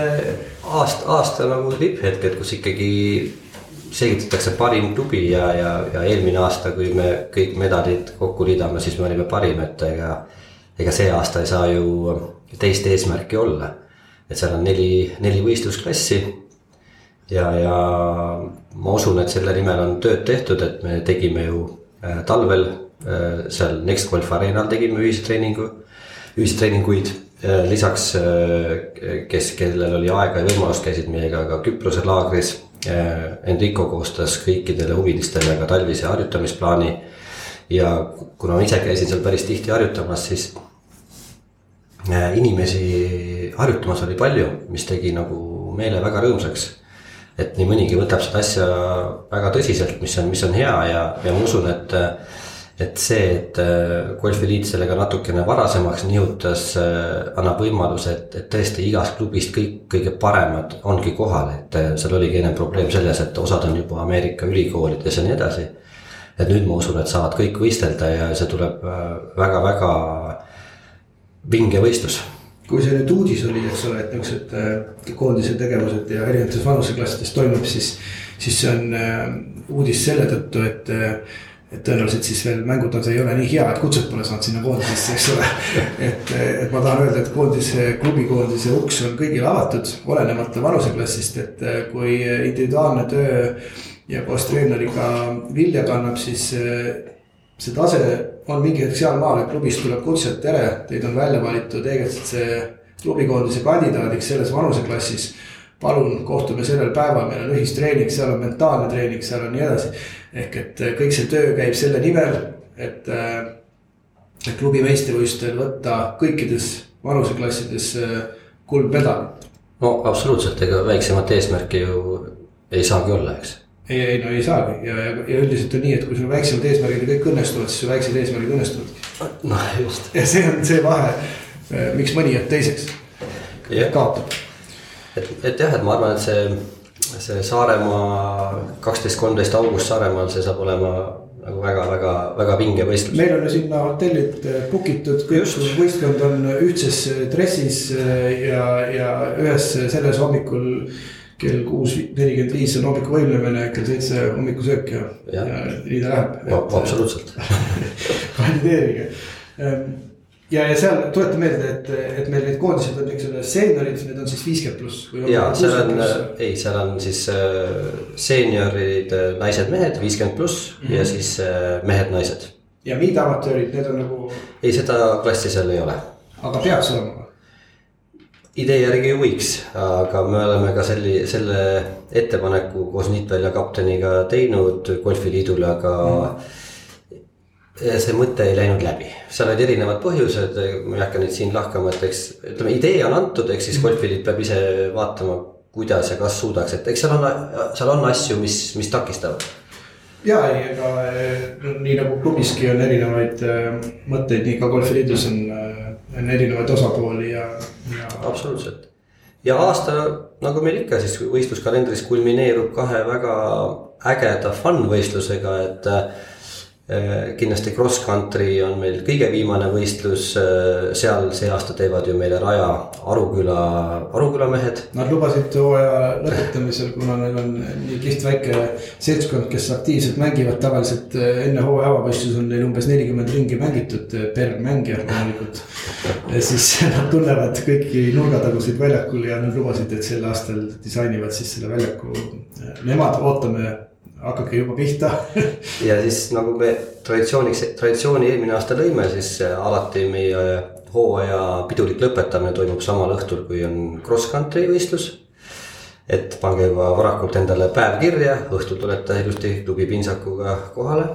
aasta, aasta nagu tipphetk, et kus ikkagi selgitatakse parim klubi ja, ja, ja eelmine aasta, kui me kõik medalid kokku liidame, siis me olime parim, et ega. ega see aasta ei saa ju teist eesmärki olla. et seal on neli, neli võistlusklassi ja, ja ma usun, et selle nimel on tööd tehtud, et me tegime ju äh, talvel äh, seal Next Golf Arenal tegime ühistreeningu, ühistreeninguid. Äh, lisaks, kes, kellel oli aega ja võimalust, käisid meiega ka Küprose laagris. Enrico koostas kõikidele huvilistele ka talvise harjutamisplaani. ja kuna ma ise käisin seal päris tihti harjutamas, siis inimesi harjutamas oli palju, mis tegi nagu meele väga rõõmsaks et nii mõnigi võtab seda asja väga tõsiselt, mis on, mis on hea ja, ja ma usun, et. et see, et äh, golfiliit sellega natukene varasemaks nihutas, äh, annab võimaluse, et, et tõesti igast klubist kõik kõige paremad ongi kohal, et äh, seal oligi ennem probleem selles, et osad on juba Ameerika ülikoolides ja nii edasi. et nüüd ma usun, et saavad kõik võistelda ja see tuleb väga-väga vinge võistlus kui see nüüd uudis oli, eks ole, et niisugused äh, koondise tegevused ja erinevates vanuseklassides toimub, siis, siis see on äh, uudis selle tõttu, et äh, et tõenäoliselt siis veel mängutase ei ole nii hea, et kutset pole saanud sinna koondisesse, eks ole. et, et ma tahan öelda, et koondise, klubikoondise uks on kõigile avatud, olenemata vanuseklassist, et kui individuaalne töö ja koos treeneriga vilja kannab, siis see tase on mingi hetk sealmaal, et klubist tuleb kutse, et tere, teid on välja valitud EGC klubikoondise kandidaadiks selles vanuseklassis. palun kohtume sellel päeval, meil on ühistreening, seal on mentaalne treening, seal on nii edasi. ehk et kõik see töö käib selle nimel, et, et klubi meistrivõistlustel võtta kõikides vanuseklassides kuldmedal. no absoluutselt, ega väiksemat eesmärki ju ei saagi olla, eks ei, ei no ei saagi ja, ja, ja üldiselt on nii, et kui sul väiksemad eesmärgid kõik õnnestuvad, siis su väiksed eesmärgid õnnestuvad. noh, just. ja see on see vahe, eh, miks mõni jääb teiseks, kaotab. et, et jah, et ma arvan, et see, see Saaremaa kaksteist, kolmteist august Saaremaal, see saab olema nagu väga-väga-väga vinge võistlus. meil on ju sinna hotellid book itud, kõik võistkond on ühtses dressis ja, ja ühes selles hommikul kell kuus nelikümmend viis on hommikuvõimlemine, kell seitse hommikusöök ja, ja., ja nii ta läheb. absoluutselt kandideerige ja, ja seal tuleta meelde, et, et meil need koondised on niisugused seeniorid, need on siis viiskümmend pluss. ja seal on, ei, seal on siis äh, seeniorid, äh, naised-mehed viiskümmend pluss mm -hmm. ja siis äh, mehed-naised. ja miidamatöörid, need on nagu. ei, seda klassi seal ei ole. aga peaks olema? Idee järgi võiks, aga me oleme ka selle, selle ettepaneku koos Niitvälja kapteniga teinud golfiliidule, aga mm see mõte ei läinud läbi, seal olid erinevad põhjused, ma ei hakka neid siin lahkama, et eks ütleme, idee on antud, eks siis mhm. golfiliit peab ise vaatama, kuidas ja kas suudaks, et eks seal on, seal on asju, mis, mis takistavad. ja ei, ega no, nii nagu klubiski on erinevaid äh, mõtteid, nii ka golfiliidus on, äh, on erinevaid osapooli ja, ja. absoluutselt ja aasta, nagu meil ikka siis võistluskalendris kulmineerub kahe väga ägeda fun võistlusega, et kindlasti cross country on meil kõige viimane võistlus, äh, seal see aasta teevad ju meile raja Aruküla, Aruküla mehed. Nad lubasid hooaja lõpetamisel, kuna neil on nii kihvt väike seltskond, kes aktiivselt mängivad, tavaliselt äh, enne hooaja avavõistlus on neil umbes nelikümmend ringi mängitud per mängija loomulikult. siis nad tunnevad kõiki nurgataguseid väljakul ja nad lubasid, et sel aastal disainivad siis selle väljaku. Nemad ootame hakake juba pihta ja siis nagu me traditsiooniks, traditsiooni eelmine aasta lõime, siis äh, alati meie hooaja pidulik lõpetamine toimub samal õhtul, kui on cross country võistlus. et pange juba varakult endale päev kirja, õhtul tulete ilusti klubi pintsakuga kohale.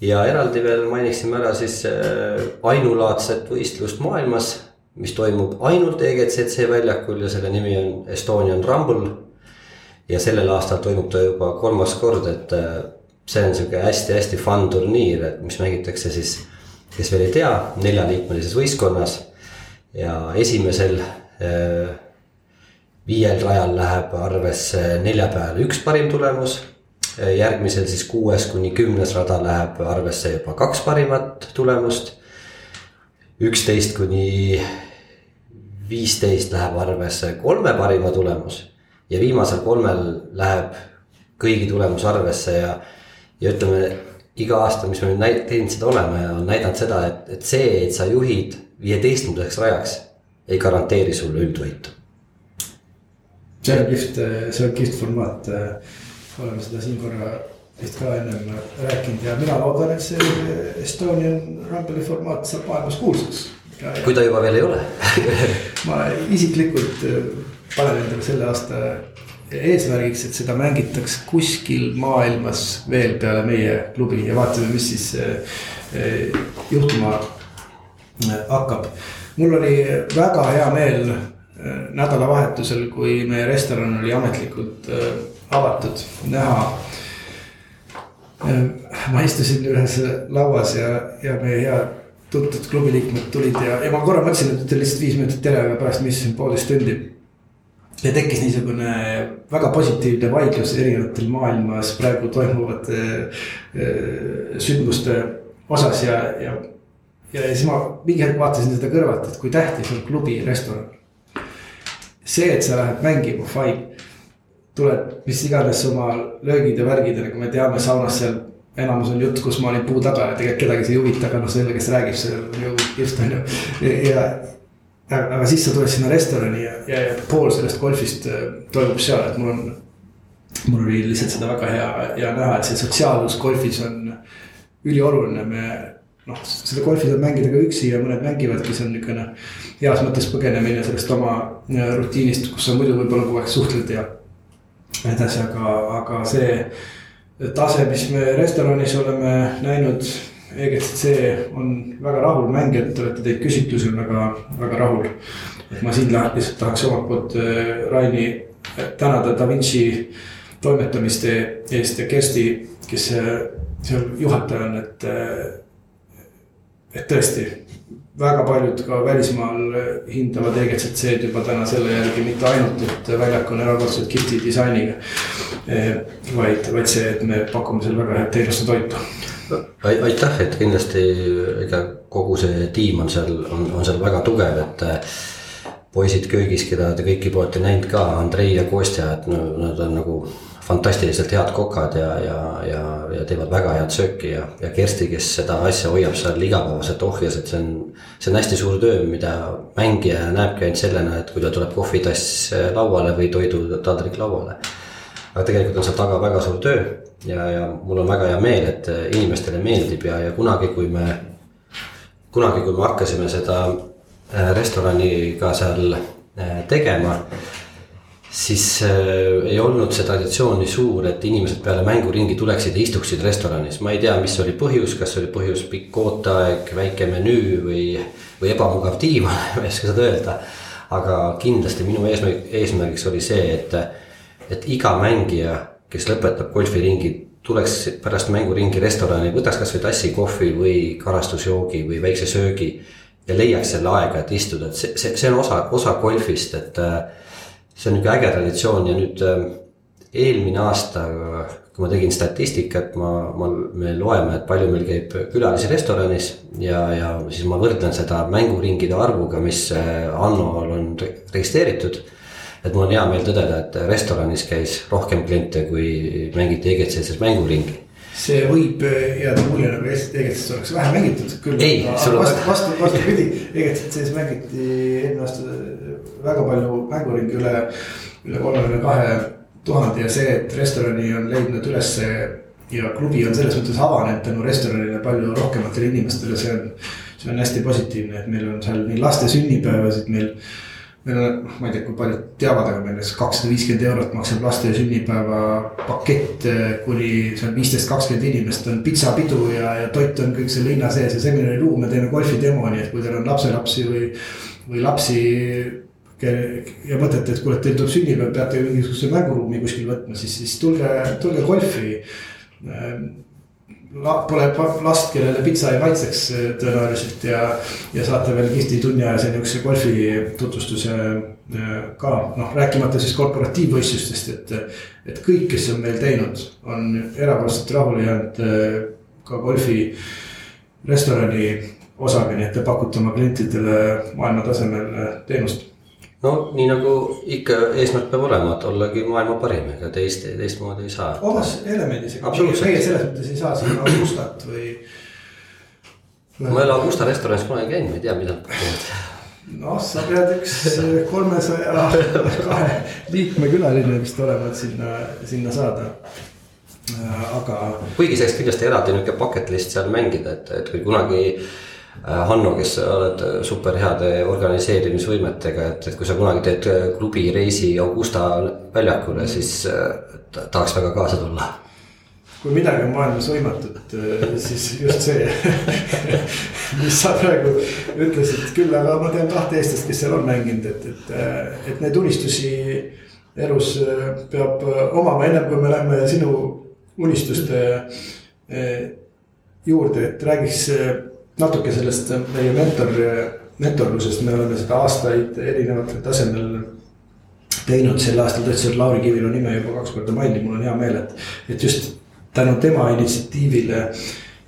ja eraldi veel mainiksime ära siis äh, ainulaadset võistlust maailmas, mis toimub ainult EGCC väljakul ja selle nimi on Estonian Rumble ja sellel aastal toimub ta juba kolmas kord, et äh, see on sihuke hästi-hästi fun turniir, et mis mängitakse siis, kes veel ei tea, neljaliikmelises võistkonnas. ja esimesel äh, viiel rajal läheb arvesse neljapäeval üks parim tulemus. Äh, järgmisel siis kuues kuni kümnes rada läheb arvesse juba kaks parimat tulemust. üksteist kuni viisteist läheb arvesse kolme parima tulemus ja viimasel kolmel läheb kõigi tulemus arvesse ja, ja ütleme iga aasta, mis me nüüd teinud seda oleme, on näidanud seda, et, et see, et sa juhid viieteistkümnendaks rajaks, ei garanteeri sulle üldvõitu. see on kihvt, see on kihvt formaat. oleme seda siin korra vist ka ennem rääkinud ja mina loodan, et see Estonian Rumble'i formaat saab maailmas kuulsaks. kui ta juba veel ei ole ma isiklikult panen endale selle aasta eesmärgiks, et seda mängitaks kuskil maailmas veel peale meie klubi ja vaatame, mis siis eh, juhtuma eh, hakkab. mul oli väga hea meel eh, nädalavahetusel, kui meie restoran oli ametlikult avatud, näha. ma istusin ühes lauas ja, ja meie head tuntud klubi liikmed tulid ja, ja ma korra mõtlesin, et ütlen lihtsalt viis minutit tere, aga pärast ma istusin poolteist tundi ja tekkis niisugune väga positiivne vaidlus erinevatel maailmas praegu toimuvate äh, sündmuste osas ja, ja. ja siis ma mingi hetk vaatasin seda kõrvalt, et kui tähtis on klubi restoran. see, et sa lähed mängima, fine. tuled mis iganes oma löögid ja värgid ja nagu me teame, saunas seal enamus on jutt, kus ma olin puu taga ja tegelikult kedagi see ei huvita, aga noh, selle, kes räägib, see on ju just on ju. ja, aga siis sa tuled sinna restorani ja, ja, ja pool sellest golfist äh, toimub seal, et mul on. mul oli lihtsalt seda väga hea ja näha, et see sotsiaalsus golfis on ülioluline, me noh, seda golfi saab mängida ka üksi ja mõned mängivadki, see on niisugune heas mõttes põgenemine sellest oma äh, rutiinist, kus sa muidu võib-olla kogu aeg suhtled ja edasi, aga, aga see tase, mis me restoranis oleme näinud EGCC on väga rahul mängijad, te olete teinud küsitlusi, on väga, väga rahul. et ma siin lihtsalt tahaks omalt poolt äh, Raini äh, tänada Da Vinci toimetamiste eest ja Kersti, kes seal juhataja on, et. Äh, et tõesti, väga paljud ka välismaal hindavad EGCC-d juba täna selle järgi, mitte ainult, et väljak on erakordselt kihvti disainiga. vaid, vaid see, et me pakume seal väga head teenust ja toitu aitäh, et kindlasti ega kogu see tiim on seal, on, on seal väga tugev, et poisid köögis, keda te kõiki olete näinud ka, Andrei ja Kostja, et no, nad on nagu fantastiliselt head kokad ja, ja, ja, ja teevad väga head sööki ja, ja Kersti, kes seda asja hoiab seal igapäevaselt ohjes, et see on. see on hästi suur töö, mida mängija näebki ainult sellena, et kui tal tuleb kohvitass lauale või toidutaldrik lauale. Aga tegelikult on seal taga väga suur töö ja, ja mul on väga hea meel, et inimestele meeldib ja, ja kunagi, kui me. kunagi, kui me hakkasime seda äh, restorani ka seal äh, tegema siis äh, ei olnud see traditsioon nii suur, et inimesed peale mänguringi tuleksid ja istuksid restoranis, ma ei tea, mis oli põhjus, kas oli põhjus pikk ooteaeg, väike menüü või, või ebamugav diivan ma ei oska seda öelda. aga kindlasti minu eesmärk, eesmärgiks oli see, et, et iga mängija, kes lõpetab golfiringi, tuleks pärast mänguringi restorani, võtaks kasvõi tassi kohvi või karastusjoogi või väikse söögi. ja leiaks selle aega, et istuda, et see, see, see on osa, osa golfist, et äh, see on nihuke äge traditsioon ja nüüd ähm, eelmine aasta, kui ma tegin statistikat, ma, ma, me loeme, et palju meil käib külalisi restoranis. ja, ja siis ma võrdlen seda mänguringide arvuga, mis äh, Annol on registreeritud. Et mul on hea meel tõdeda, et restoranis käis rohkem kliente, kui mängiti EGC-s mänguringi see võib äh, jääda mulje nagu EGC-s oleks vähe mängitud, küll. ei, sul on. vastu, vastu, vastupidi, EGC-s mängiti eelmine aasta väga palju mänguringi üle, üle kolmekümne kahe tuhande ja see, et restorani on leidnud ülesse ja klubi on selles mõttes avanenud tänu restoranile palju rohkematele inimestele, see on. see on hästi positiivne, et meil on seal nii laste sünnipäevasid, meil. On, ma ei tea, kui paljud teavad, aga meil näiteks kakssada viiskümmend eurot maksab laste sünnipäeva pakett. kuni see on viisteist, kakskümmend inimest on pitsapidu ja, ja toit on kõik selle hinna sees ja seminariruum, me teeme golfidemo, nii et kui teil on lapselapsi või. või lapsi ja mõtlete, et kuule, teil tuleb sünnipäev, peate mingisuguse mänguruumi kuskil võtma, siis, siis tulge, tulge golfi. La-, pole last, kellele pitsa ei maitseks eh, tõenäoliselt ja, ja saate veel kihvti tunniajase niisuguse golfi tutvustuse eh, ka. noh, rääkimata siis korporatiivvõistlustest, et, et kõik, kes on meil teinud, on erakordselt rahule jäänud eh, ka golfi restorani osaga, nii et te pakute oma klientidele maailmatasemel teenust no nii nagu ikka eesmärk peab olema, et ollagi maailma parim, ega teist, teistmoodi ei saa. omas elemendis, ega meie selles mõttes ei saa siin Augustat või. ma ei ole Augusta restoranis kunagi käinud, ma ei tea, mida nad pakuvad noh, sa pead üks kolmesaja kahe liikme külaline vist olema, et sinna, sinna saada. aga. kuigi see oleks kindlasti eraldi nihuke bucket list seal mängida, et, et kui kunagi Hanno, kes sa oled äh, super heade organiseerimisvõimetega, et, et kui sa kunagi teed äh, klubi reisi Augusta väljakule, siis tahaks väga kaasa tulla. kui midagi on maailmas võimatut, siis just see mis sa praegu ütlesid, küll aga ma tean kahte eestlast, kes seal on mänginud, et, et, et neid unistusi elus peab omama, ennem kui me läheme sinu unistuste juurde, et räägiks natuke sellest meie mentor, mentorlusest, me oleme seda aastaid erinevatel tasemel teinud, sel aastal tõstsid Lauri Kivilu nime juba kaks korda maini, mul on hea meel, et, et just tänu tema initsiatiivile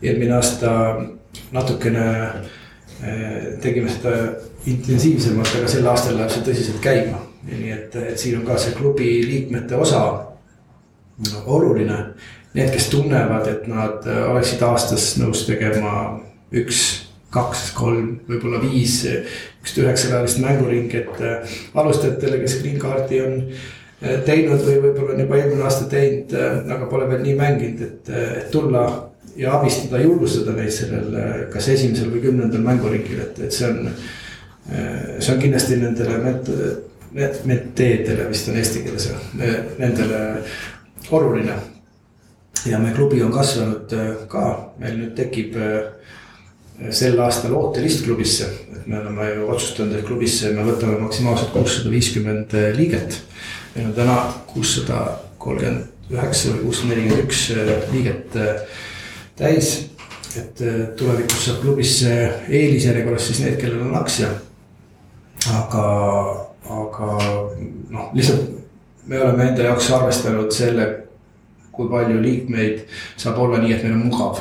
eelmine aasta natukene eh, tegime seda intensiivsemalt, aga sel aastal läheb see tõsiselt käima. nii et, et siin on ka see klubi liikmete osa oluline. Need, kes tunnevad, et nad oleksid aastas nõus tegema üks, kaks, kolm, võib-olla viis, üks üheksapäevast mänguringi, et äh, alustajatele, kes green card'i on äh, teinud või võib-olla on juba eelmine aasta teinud, äh, aga pole veel nii mänginud, et, tulla ja abistada, julgustada neid sellel, kas esimesel või kümnendal mänguringil, et, et see on. see on kindlasti nendele ment-, menteedele vist on eesti keeles, nendele oluline. ja meie klubi on kasvanud ka, meil nüüd tekib sel aastal ootelistklubbisse, et me oleme ju otsustanud, et klubisse me võtame maksimaalselt kuussada viiskümmend eh, liiget. meil on täna kuussada kolmkümmend üheksa või kuussada nelikümmend üks eh, liiget eh, täis. et tulevikus saab klubisse eelisjärjekorras siis need, kellel on aktsia. aga, aga noh, lihtsalt me oleme enda jaoks arvestanud selle, kui palju liikmeid saab olla nii, et meil on mugav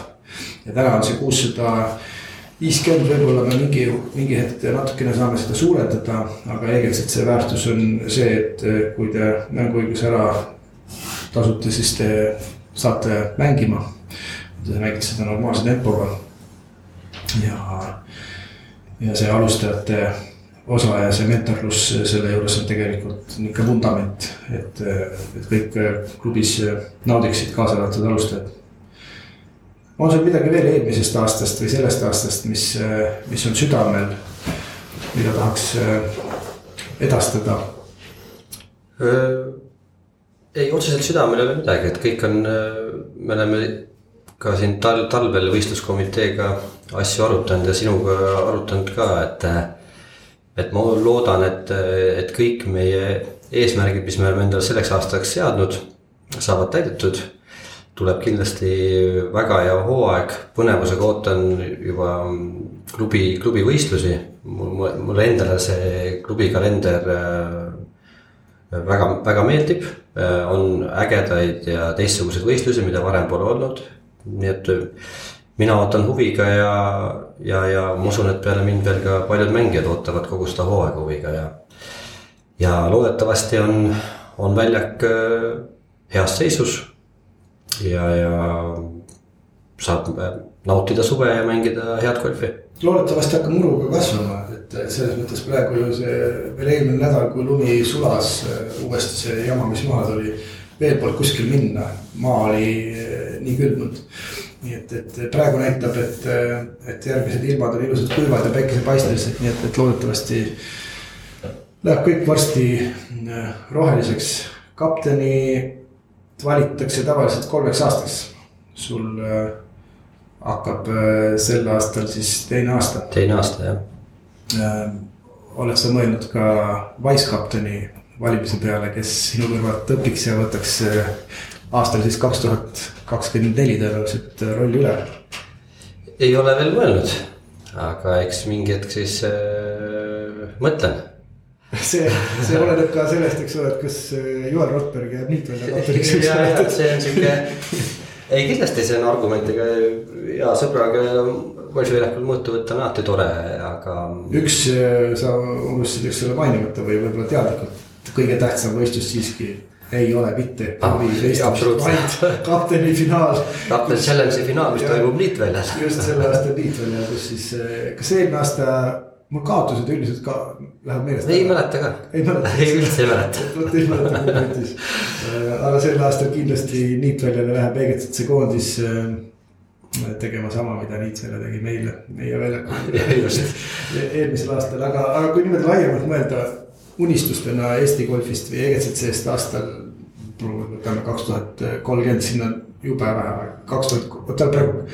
ja täna on see kuussada viiskümmend, võib-olla me mingi, mingi hetk natukene saame seda suurendada, aga eegiliselt see väärtus on see, et kui te mänguõiguse ära tasute, siis te saate mängima. Te mängite seda normaalse tempoga. ja, ja see alustajate osa ja see mentorlus selle juures on tegelikult niisugune vundament, et, et kõik klubis naudiksid, kaasa arvatud alustajad on sul midagi veel eelmisest aastast või sellest aastast, mis, mis on südamel, mida tahaks äh, edastada? ei, otseselt südamel ei ole midagi, et kõik on, me oleme ka siin tal-, talvel võistluskomiteega asju arutanud ja sinuga arutanud ka, et. et ma loodan, et, et kõik meie eesmärgid, mis me oleme endale selleks aastaks seadnud, saavad täidetud tuleb kindlasti väga hea hooaeg, põnevusega ootan juba klubi, klubi võistlusi. mul, mulle endale see klubi kalender äh, väga, väga meeldib. Äh, on ägedaid ja teistsuguseid võistlusi, mida varem pole olnud. nii et mina ootan huviga ja, ja, ja ma usun, et peale mind veel ka paljud mängijad ootavad kogu seda hooaega huviga ja. ja loodetavasti on, on väljak äh, heas seisus ja, ja saab nautida suve ja mängida head golfi. loodetavasti hakkab muru ka kasvama, et selles mõttes praegu ju see veel eelmine nädal, kui lumi sulas, uuesti see jama, mis maha tuli. veel polnud kuskil minna, maa oli nii külmunud. nii et, et praegu näitab, et, et järgmised ilmad on ilusad kuivad ja päikesepaistelised, nii et, et loodetavasti läheb kõik varsti roheliseks. kapteni valitakse tavaliselt kolmeks aastaks. sul äh, hakkab äh, sel aastal siis teine aasta. teine aasta jah äh,. oled sa mõelnud ka Wise-kapteni valimise peale, kes sinu kõrvalt õpiks ja võtaks aastal siis kaks tuhat kakskümmend neli tõenäoliselt rolli üle? ei ole veel mõelnud, aga eks mingi hetk siis äh, mõtlen see, see oleneb ka sellest, eks ole, et kas äh, Joel Rotberg jääb ja, ja see on sihuke, ei kindlasti see on argument, ega hea sõbraga golfiväljakul mõõtu võtta on alati tore, aga. üks, äh, sa unustasid, eks ole, mainimata või võib-olla teadlikult, kõige tähtsam võistlus siiski ei ole mitte ah,. vaid kapteni finaal. kapteni challenge'i finaal, mis toimub Niitväljal. just selle aasta Niitväljal, kus siis, äh, kas eelmine aasta mul kaotused üldiselt ka läheb meelest. ei mäleta ka. ei mäleta. ei üldse ei mäleta. vot ei mäleta kui võttis. aga sel aastal kindlasti Niitväljale läheb Eegetsitse koondis äh, tegema sama, mida Niitsväljal tegi meile, meie väljakul e-, eelmisel aastal, aga, aga kui niimoodi laiemalt mõelda unistustena Eesti golfist või Eegetsitsest aastal. võtame kaks tuhat kolmkümmend, sinna on jube vähe aega, kaks tuhat, oota praegu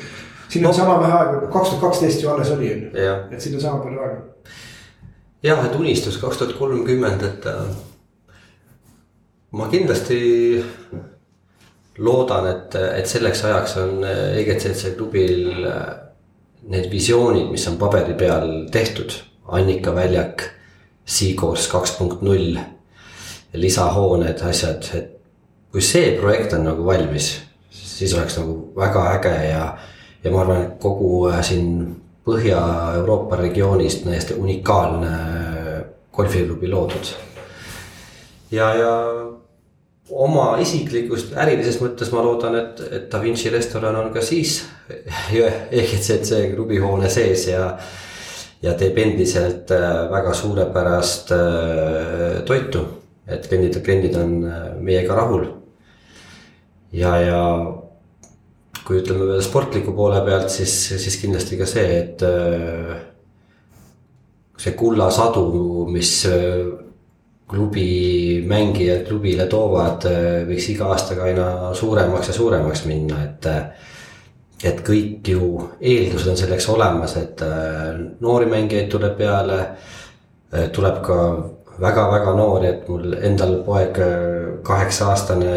siin on no. sama vähe aega, kaks tuhat kaksteist ju alles oli, on ju, et siin on sama palju aega. jah, et unistus kaks tuhat kolmkümmend, et äh, ma kindlasti loodan, et, et selleks ajaks on EGCC klubil äh, need visioonid, mis on paberi peal tehtud, Annika väljak, Seacourse kaks punkt null, lisahooned, asjad, et kui see projekt on nagu valmis, siis oleks nagu väga äge ja ja ma arvan, et kogu äh, siin Põhja-Euroopa regioonist täiesti unikaalne äh, golfiklubi loodud. ja, ja oma isiklikust ärilisest mõttes ma loodan, et, et Da Vinci restoran on ka siis EGCC klubihoone sees ja. ja teeb endiselt äh, väga suurepärast toitu, et kliendid, kliendid on meiega rahul. ja, ja kui ütleme veel sportliku poole pealt, siis, siis kindlasti ka see, et äh, see kullasadu, mis äh, klubi mängijad klubile toovad, äh, võiks iga aastaga aina suuremaks ja suuremaks minna, et. et kõik ju eeldused on selleks olemas, et noori mängijaid tuleb peale. tuleb ka väga-väga noori, et mul endal poeg kaheksa aastane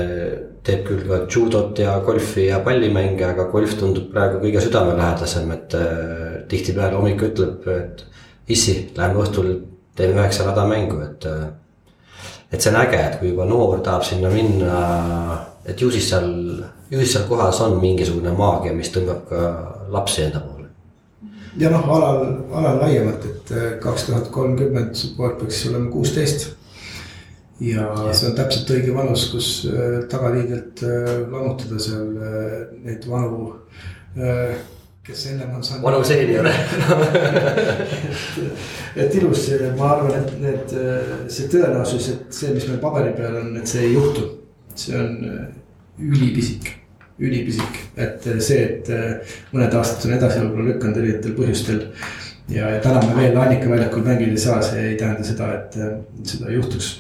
teeb küll ka judot ja golfi ja pallimänge, aga golf tundub praegu kõige südamelähedasem, et äh, tihtipeale hommikul ütleb, et issi, lähme õhtul teeme üheksa radamängu, et äh,. et see on äge, et kui juba noor tahab sinna minna, et ju siis seal, ju siis seal kohas on mingisugune maagia, mis tõmbab ka lapsi enda poole. Ja noh, alal, alal laiemalt, et äh, kaks tuhat kolmkümmend su poeg peaks olema kuusteist. ja see on täpselt õige vanus, kus äh, tagaliidelt äh, lammutada seal neid vanu kes ennem on saanud. vanu seeniore et ilus, ma arvan, et need, see tõenäosus, et see, mis meil paberi peal on, et see ei juhtu. see on ülipisik, ülipisik, et see, et mõned aastad on edasi võib-olla lükanud erinevatel põhjustel. ja, ja täna me veel Annika väljakul mängida ei saa, see ei tähenda seda, et seda ei juhtuks.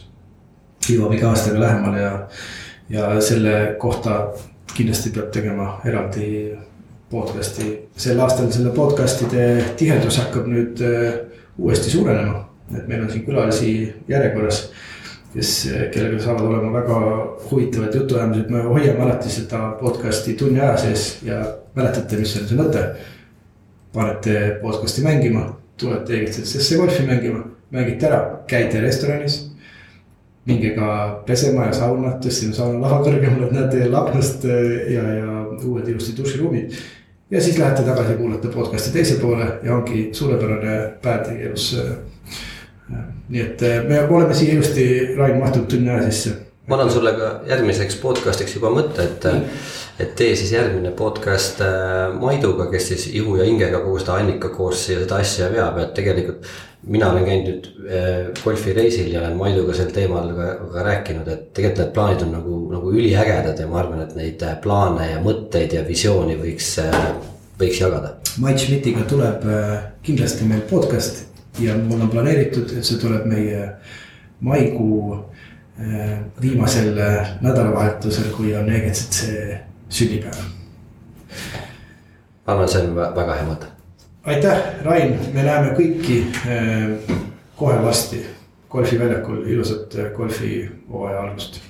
jõuab iga aastaga lähemale ja, ja selle kohta kindlasti peab tegema eraldi podcast'i, sel aastal selle podcast'ide tihedus hakkab nüüd äh, uuesti suurenema. et meil on siin külalisi järjekorras, kes, kellega saavad olema väga huvitavad jutuajamised, me hoiame alati seda podcast'i tunni aja sees ja mäletate, mis on see mõte. panete podcast'i mängima, tulete EGCC-sse golfi mängima, mängite ära, käite restoranis minge ka pesema ja sauna, tõstsime sauna lava kõrgemale, et näete aknast äh, ja, ja uued ilusti duširuumid ja siis lähete tagasi, kuulate podcast'i teise poole ja ongi suurepärane päev teie elus. Nii et eh, me oleme siia ilusti, Rain, mahtunud tunni aja sisse. ma annan sulle ka järgmiseks podcast'iks juba mõtte, et mm., et tee siis järgmine podcast eh, Maiduga, kes siis ihu ja hingega kogu seda Annika koossi ja seda asja veab, et tegelikult mina olen käinud nüüd äh, golfireisil ja olen Maiduga sel teemal ka, ka rääkinud, et tegelikult need plaanid on nagu, nagu üliägedad ja ma arvan, et neid plaane ja mõtteid ja visiooni võiks, võiks jagada. Mait Schmidtiga tuleb kindlasti meil podcast ja mul on planeeritud, et see tuleb meie maikuu viimasel nädalavahetusel, kui on EGCC sünnipäev. ma arvan, see on väga hea mõte. Aitäh, Rain, me näeme kõiki eh, kohe varsti golfiväljakul, ilusat golfihooaja algust